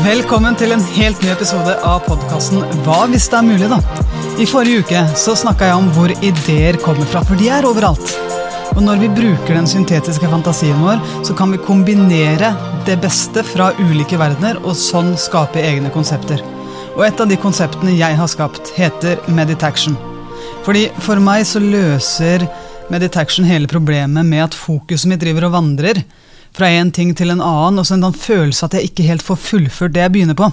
Velkommen til en helt ny episode av podkasten Hva hvis det er mulig, da? I forrige uke så snakka jeg om hvor ideer kommer fra, for de er overalt. Og når vi bruker den syntetiske fantasien vår, så kan vi kombinere det beste fra ulike verdener og sånn skape egne konsepter. Og et av de konseptene jeg har skapt, heter Meditaction. Fordi for meg så løser Meditaction hele problemet med at fokuset mitt driver og vandrer fra en ting til en annen, og så en følelse at jeg ikke helt får fullført det jeg begynner på.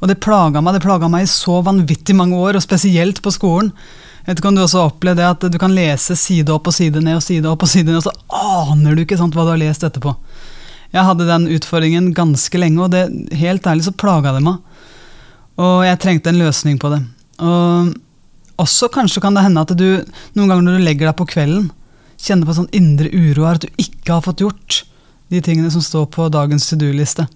Og det plaga meg det plaga meg i så vanvittig mange år, og spesielt på skolen. Jeg vet ikke om du også har opplevd det at du kan lese side opp og side ned og side opp og side ned, og så aner du ikke sant, hva du har lest etterpå. Jeg hadde den utfordringen ganske lenge, og det, helt ærlig så plaga det meg. Og jeg trengte en løsning på det. Og også kanskje kan det hende at du noen ganger når du legger deg på kvelden, kjenner på sånn indre uro her at du ikke har fått gjort de tingene som står på dagens to do-liste.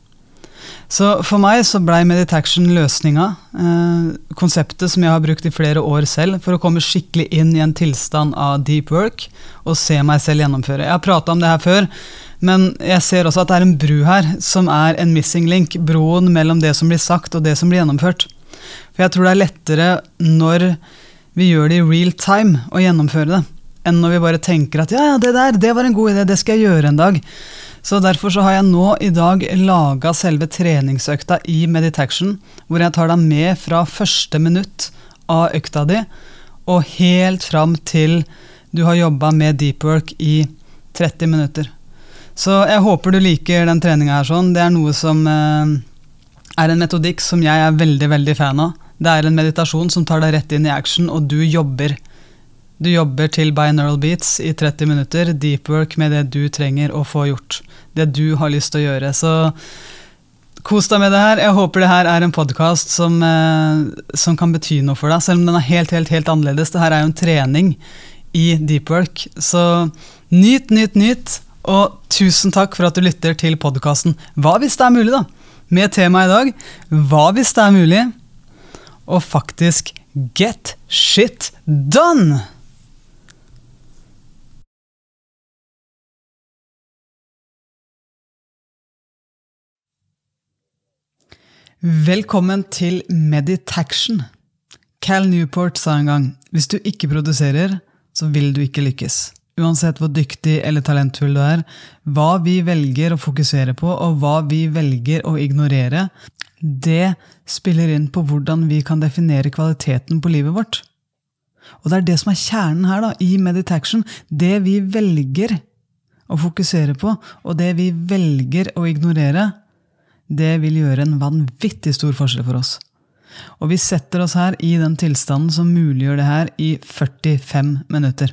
Så for meg så blei Meditaction løsninga. Eh, konseptet som jeg har brukt i flere år selv for å komme skikkelig inn i en tilstand av deep work og se meg selv gjennomføre. Jeg har prata om det her før, men jeg ser også at det er en bru her som er en missing link. Broen mellom det som blir sagt og det som blir gjennomført. For jeg tror det er lettere når vi gjør det i real time å gjennomføre det, enn når vi bare tenker at ja, ja, det der, det var en god idé, det skal jeg gjøre en dag. Så Derfor så har jeg nå i dag laga selve treningsøkta i Meditation, hvor jeg tar deg med fra første minutt av økta di og helt fram til du har jobba med deep work i 30 minutter. Så jeg håper du liker den treninga her. sånn. Det er noe som eh, er en metodikk som jeg er veldig, veldig fan av. Det er en meditasjon som tar deg rett inn i action, og du jobber. Du jobber til binaural beats i 30 minutter, deep work med det du trenger å få gjort. Det du har lyst til å gjøre. Så kos deg med det her. Jeg håper det her er en podkast som, eh, som, kan bety noe for deg, selv om den er helt, helt, helt annerledes. Det her er jo en trening i deep work. Så nyt, nyt, nyt. Og tusen takk for at du lytter til podkasten Hva hvis det er mulig, da? Med temaet i dag Hva hvis det er mulig? Og faktisk get shit done! Velkommen til Meditaction. Cal Newport sa en gang hvis du ikke produserer, så vil du ikke lykkes. Uansett hvor dyktig eller talentfull du er, hva vi velger å fokusere på, og hva vi velger å ignorere, det spiller inn på hvordan vi kan definere kvaliteten på livet vårt. Og det er det som er kjernen her da, i Meditaction. Det vi velger å fokusere på, og det vi velger å ignorere, det vil gjøre en vanvittig stor forskjell for oss. Og vi setter oss her i den tilstanden som muliggjør det her i 45 minutter.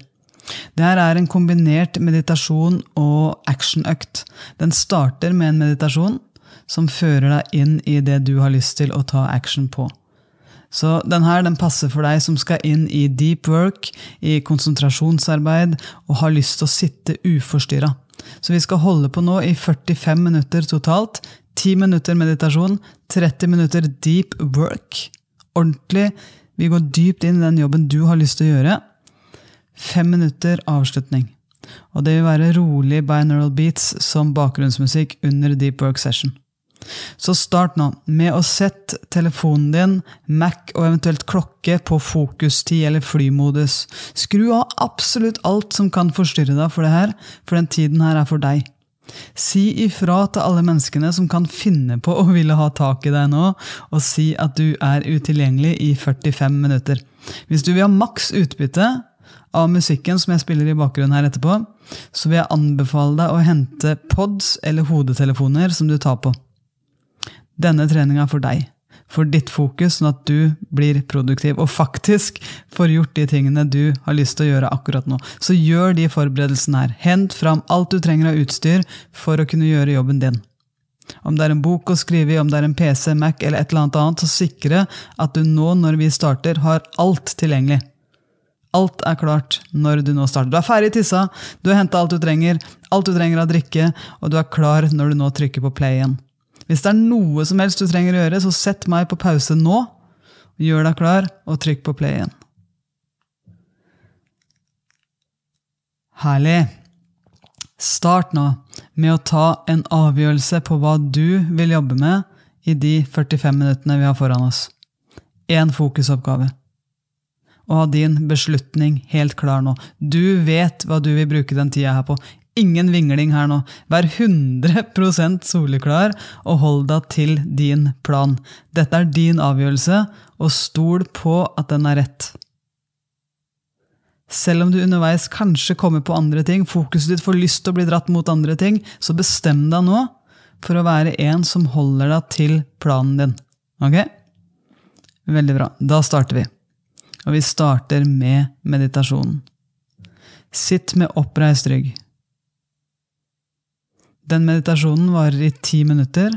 Det her er en kombinert meditasjon og actionøkt. Den starter med en meditasjon som fører deg inn i det du har lyst til å ta action på. Så den her den passer for deg som skal inn i deep work, i konsentrasjonsarbeid og har lyst til å sitte uforstyrra. Så vi skal holde på nå i 45 minutter totalt, 10 minutter meditasjon, 30 minutter deep work. Ordentlig. Vi går dypt inn i den jobben du har lyst til å gjøre. Fem minutter avslutning. Og det vil være rolig binaural beats som bakgrunnsmusikk under deep work session. Så start nå med å sette telefonen din, Mac og eventuelt klokke på fokustid eller flymodus. Skru av absolutt alt som kan forstyrre deg for det her, for den tiden her er for deg. Si ifra til alle menneskene som kan finne på å ville ha tak i deg nå, og si at du er utilgjengelig i 45 minutter. Hvis du vil ha maks utbytte av musikken som jeg spiller i bakgrunnen her etterpå, så vil jeg anbefale deg å hente pods eller hodetelefoner som du tar på. Denne treninga er for deg for ditt fokus, sånn at du blir produktiv og faktisk får gjort de tingene du har lyst til å gjøre akkurat nå. Så gjør de forberedelsene her. Hent fram alt du trenger av utstyr for å kunne gjøre jobben din. Om det er en bok å skrive i, om det er en PC, Mac eller et eller annet annet, så sikre at du nå, når vi starter, har alt tilgjengelig. Alt er klart når du nå starter. Du er ferdig tissa, du har henta alt du trenger, alt du trenger av drikke, og du er klar når du nå trykker på play igjen. Hvis det er noe som helst du trenger å gjøre, så sett meg på pause nå. Gjør deg klar, og trykk på play igjen. Herlig. Start nå med å ta en avgjørelse på hva du vil jobbe med i de 45 minuttene vi har foran oss. Én fokusoppgave. Og ha din beslutning helt klar nå. Du vet hva du vil bruke den tida her på. Ingen vingling her nå. Vær 100% soleklar og hold deg til din plan. Dette er din avgjørelse, og stol på at den er rett. Selv om du underveis kanskje kommer på andre ting, fokuset ditt får lyst til å bli dratt mot andre ting, så bestem deg nå for å være en som holder deg til planen din. Ok? Veldig bra. Da starter vi. Og vi starter med meditasjonen. Sitt med oppreist rygg. Den meditasjonen varer i ti minutter,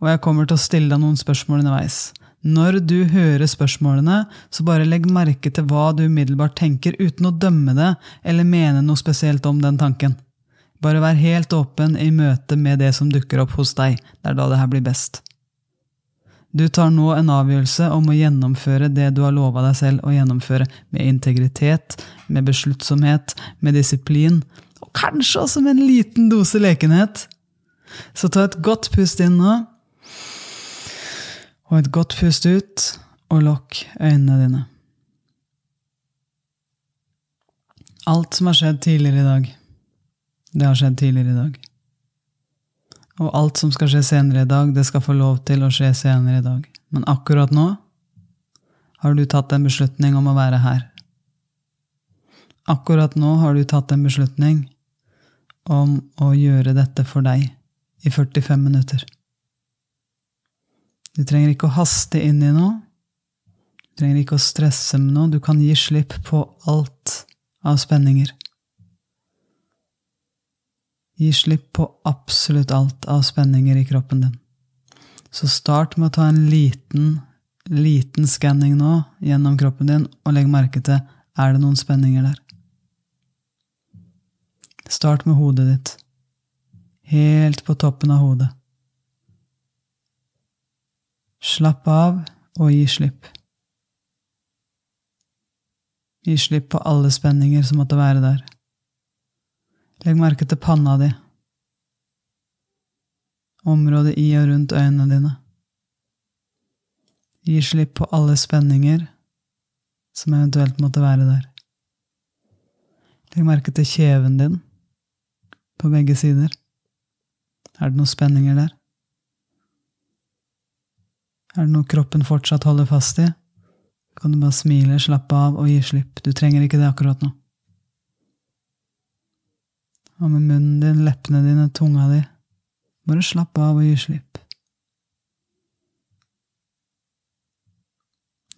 og jeg kommer til å stille deg noen spørsmål underveis. Når du hører spørsmålene, så bare legg merke til hva du umiddelbart tenker, uten å dømme det eller mene noe spesielt om den tanken. Bare vær helt åpen i møte med det som dukker opp hos deg. Det er da det her blir best. Du tar nå en avgjørelse om å gjennomføre det du har lova deg selv å gjennomføre, med integritet, med besluttsomhet, med disiplin, kanskje også med en liten dose lekenhet. Så ta et godt pust inn nå. Og et godt pust ut, og lokk øynene dine. Alt som har skjedd tidligere i dag, det har skjedd tidligere i dag. Og alt som skal skje senere i dag, det skal få lov til å skje senere i dag. Men akkurat nå har du tatt en beslutning om å være her. Akkurat nå har du tatt en beslutning om å gjøre dette for deg i 45 minutter. Du trenger ikke å haste inn i noe. Du trenger ikke å stresse med noe. Du kan gi slipp på alt av spenninger. Gi slipp på absolutt alt av spenninger i kroppen din. Så start med å ta en liten, liten skanning nå gjennom kroppen din, og legg merke til er det noen spenninger der. Start med hodet ditt, helt på toppen av hodet. Slapp av og gi slipp. Gi slipp på alle spenninger som måtte være der. Legg merke til panna di, området i og rundt øynene dine. Gi slipp på alle spenninger som eventuelt måtte være der. Legg merke til kjeven din på begge sider. Er det noen spenninger der? Er det noe kroppen fortsatt holder fast i, kan du bare smile, slappe av og gi slipp. Du trenger ikke det akkurat nå. Og med munnen din, leppene dine, tunga di, bare slapp av og gi slipp.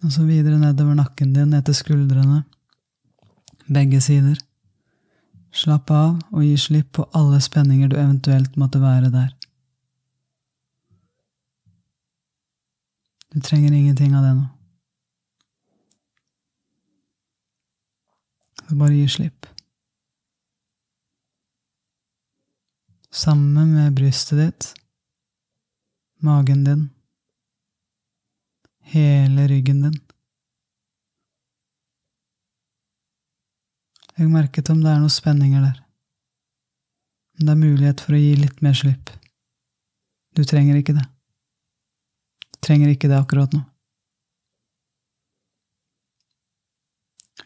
Og så videre nedover nakken din, ned til skuldrene, begge sider. Slapp av og gi slipp på alle spenninger du eventuelt måtte være der. Du trenger ingenting av det nå. Så bare gi slipp. Sammen med brystet ditt, magen din, hele ryggen din. Legg merke til om det er noen spenninger der. Om det er mulighet for å gi litt mer slipp. Du trenger ikke det. Du Trenger ikke det akkurat nå.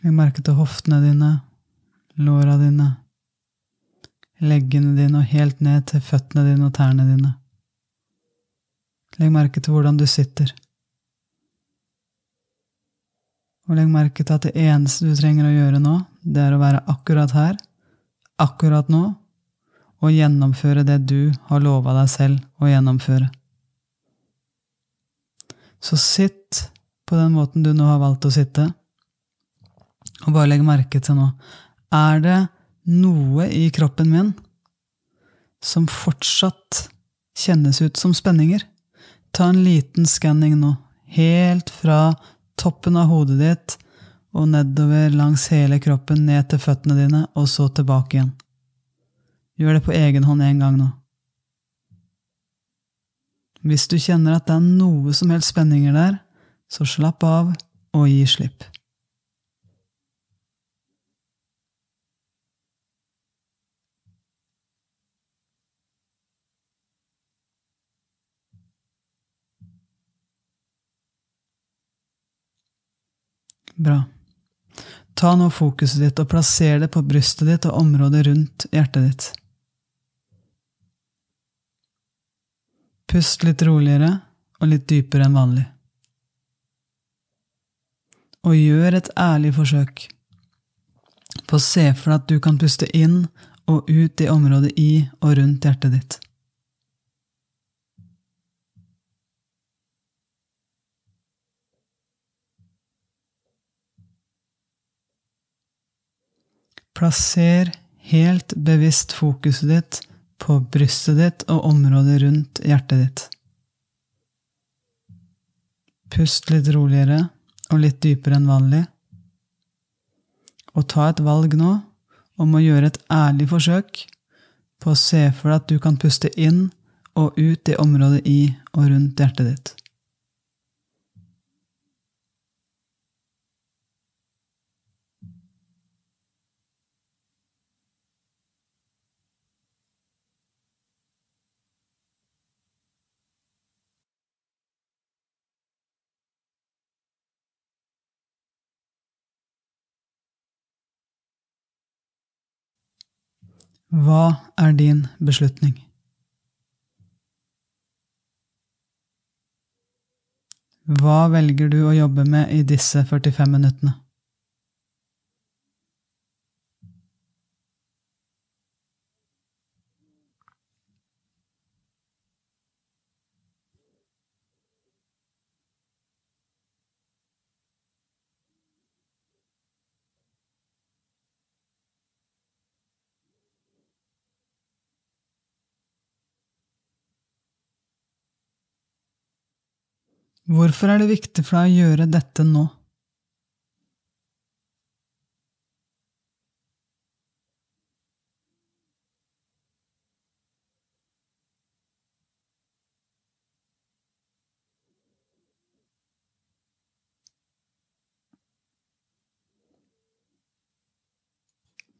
Legg merke til hoftene dine, låra dine, leggene dine og helt ned til føttene dine og tærne dine. Legg merke til hvordan du sitter. Og legg merke til at det eneste du trenger å gjøre nå, det er å være akkurat her, akkurat nå, og gjennomføre det du har lova deg selv å gjennomføre. Så sitt på den måten du nå har valgt å sitte, og bare legg merke til nå Er det noe i kroppen min som fortsatt kjennes ut som spenninger? Ta en liten skanning nå, helt fra toppen av hodet ditt og nedover langs hele kroppen ned til føttene dine, og så tilbake igjen. Gjør det på egen hånd en gang nå. Hvis du kjenner at det er noe som helst spenninger der, så slapp av og gi slipp. Bra. Ta nå fokuset ditt og plasser det på brystet ditt og området rundt hjertet ditt. Pust litt roligere og litt dypere enn vanlig. Og gjør et ærlig forsøk på å se for deg at du kan puste inn og ut i området i og rundt hjertet ditt. Plasser helt bevisst fokuset ditt på brystet ditt og området rundt hjertet ditt. Pust litt roligere og litt dypere enn vanlig. Og ta et valg nå om å gjøre et ærlig forsøk på å se for deg at du kan puste inn og ut i området i og rundt hjertet ditt. Hva er din beslutning? Hva velger du å jobbe med i disse 45 minuttene? Hvorfor er det viktig for deg å gjøre dette nå?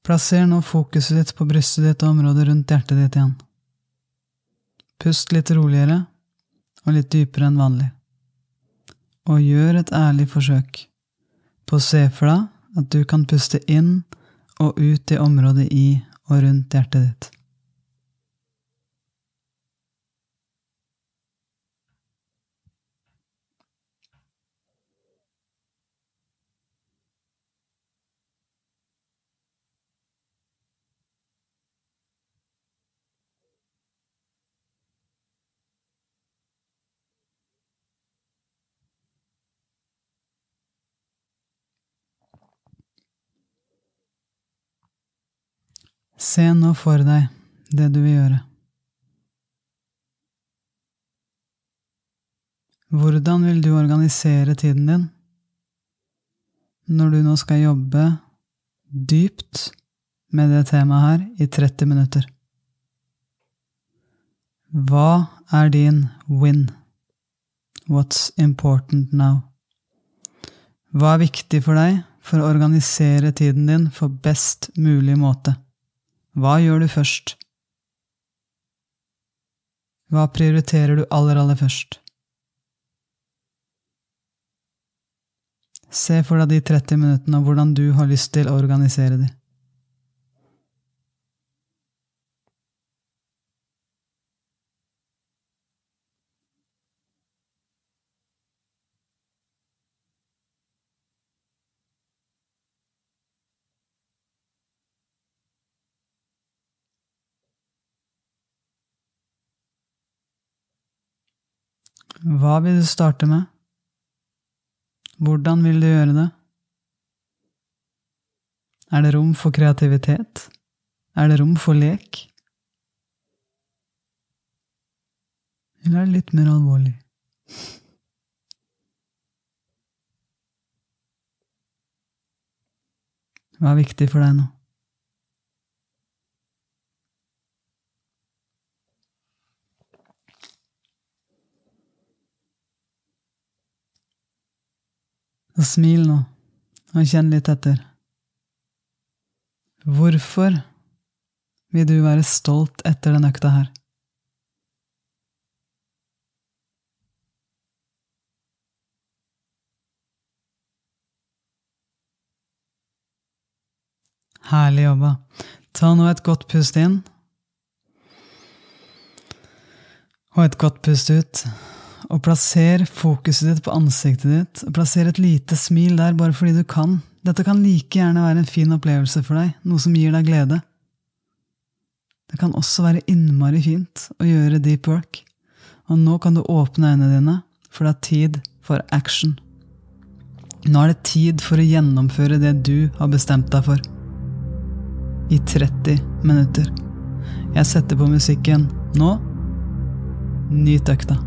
Plasser nå fokuset ditt på brystet ditt og området rundt hjertet ditt igjen. Pust litt roligere og litt dypere enn vanlig og gjør et ærlig forsøk på å se for deg at du kan puste inn og ut i området i og rundt hjertet ditt. Se nå for deg det du vil gjøre. Hvordan vil du organisere tiden din når du nå skal jobbe dypt med det temaet her i 30 minutter? Hva er din win? What's important now? Hva er viktig for deg for å organisere tiden din for best mulig måte? Hva gjør du først? Hva prioriterer du aller, aller først? Se for deg de 30 minuttene og hvordan du har lyst til å organisere dem. Hva vil du starte med? Hvordan vil du gjøre det? Er det rom for kreativitet? Er det rom for lek? Eller er det litt mer alvorlig? Hva er viktig for deg nå? Og smil nå, og kjenn litt etter. Hvorfor vil du være stolt etter den økta her? Herlig jobba. Ta nå et godt pust inn. Og et godt pust ut. Og plasser fokuset ditt på ansiktet ditt. Og plasser et lite smil der bare fordi du kan. Dette kan like gjerne være en fin opplevelse for deg, noe som gir deg glede. Det kan også være innmari fint å gjøre deep work. Og nå kan du åpne øynene dine, for det er tid for action. Nå er det tid for å gjennomføre det du har bestemt deg for. I 30 minutter. Jeg setter på musikken nå. Nyt økta.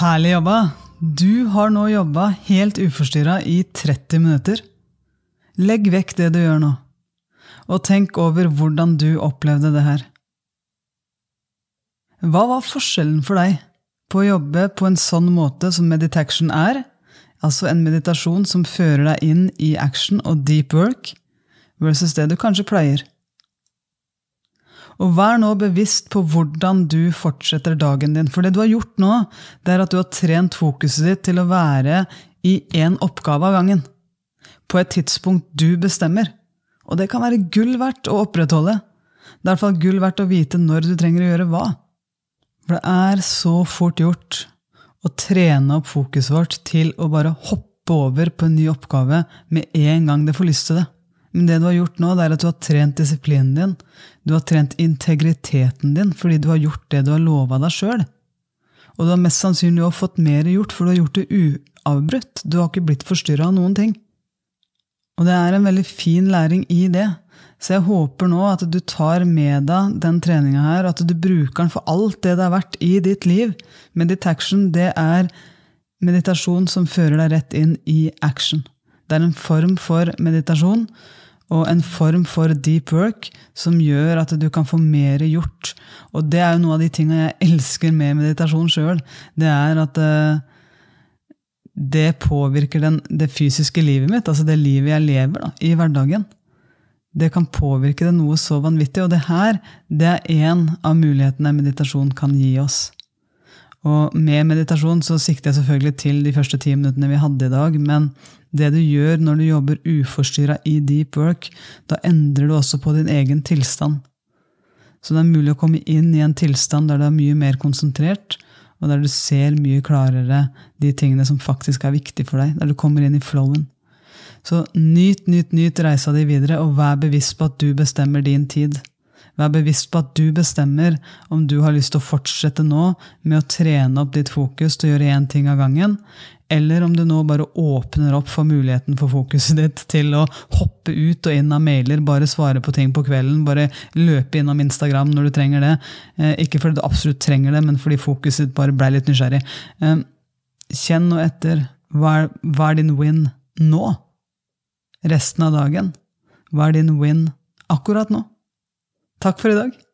Herlig jobba! Du har nå jobba helt uforstyrra i 30 minutter. Legg vekk det du gjør nå, og tenk over hvordan du opplevde det her. Hva var forskjellen for deg på å jobbe på en sånn måte som meditation er, altså en meditasjon som fører deg inn i action og deep work, versus det du kanskje pleier? Og vær nå bevisst på hvordan du fortsetter dagen din. For det du har gjort nå, det er at du har trent fokuset ditt til å være i én oppgave av gangen. På et tidspunkt du bestemmer. Og det kan være gull verdt å opprettholde. Det er i hvert fall gull verdt å vite når du trenger å gjøre hva. For det er så fort gjort å trene opp fokuset vårt til å bare hoppe over på en ny oppgave med en gang det får lyst til det. Men det du har gjort nå, det er at du har trent disiplinen din. Du har trent integriteten din fordi du har gjort det du har lova deg sjøl. Og du har mest sannsynlig også fått mer gjort, for du har gjort det uavbrutt. Du har ikke blitt forstyrra av noen ting. Og det er en veldig fin læring i det. Så jeg håper nå at du tar med deg den treninga her, at du bruker den for alt det det har vært i ditt liv. Meditation, det er meditasjon som fører deg rett inn i action. Det er en form for meditasjon og en form for deep work som gjør at du kan få mer gjort. Og det er jo noe av de tingene jeg elsker med meditasjon sjøl. Det er at uh, det påvirker den, det fysiske livet mitt, altså det livet jeg lever da, i hverdagen. Det kan påvirke det noe så vanvittig. Og det her det er én av mulighetene meditasjon kan gi oss. Og med meditasjon så sikter jeg selvfølgelig til de første ti minuttene vi hadde i dag, men det du gjør når du jobber uforstyrra i deep work, da endrer du også på din egen tilstand. Så det er mulig å komme inn i en tilstand der du er mye mer konsentrert, og der du ser mye klarere de tingene som faktisk er viktige for deg, der du kommer inn i flowen. Så nyt, nyt, nyt reisa di videre, og vær bevisst på at du bestemmer din tid. Vær bevisst på at du bestemmer om du har lyst til å fortsette nå med å trene opp ditt fokus til å gjøre én ting av gangen, eller om du nå bare åpner opp for muligheten for fokuset ditt til å hoppe ut og inn av mailer, bare svare på ting på kvelden, bare løpe innom Instagram når du trenger det. Eh, ikke fordi du absolutt trenger det, men fordi fokuset ditt bare ble litt nysgjerrig. Eh, kjenn nå etter. Hva er, hva er din win nå? Resten av dagen. Hva er din win akkurat nå? Takk for i dag.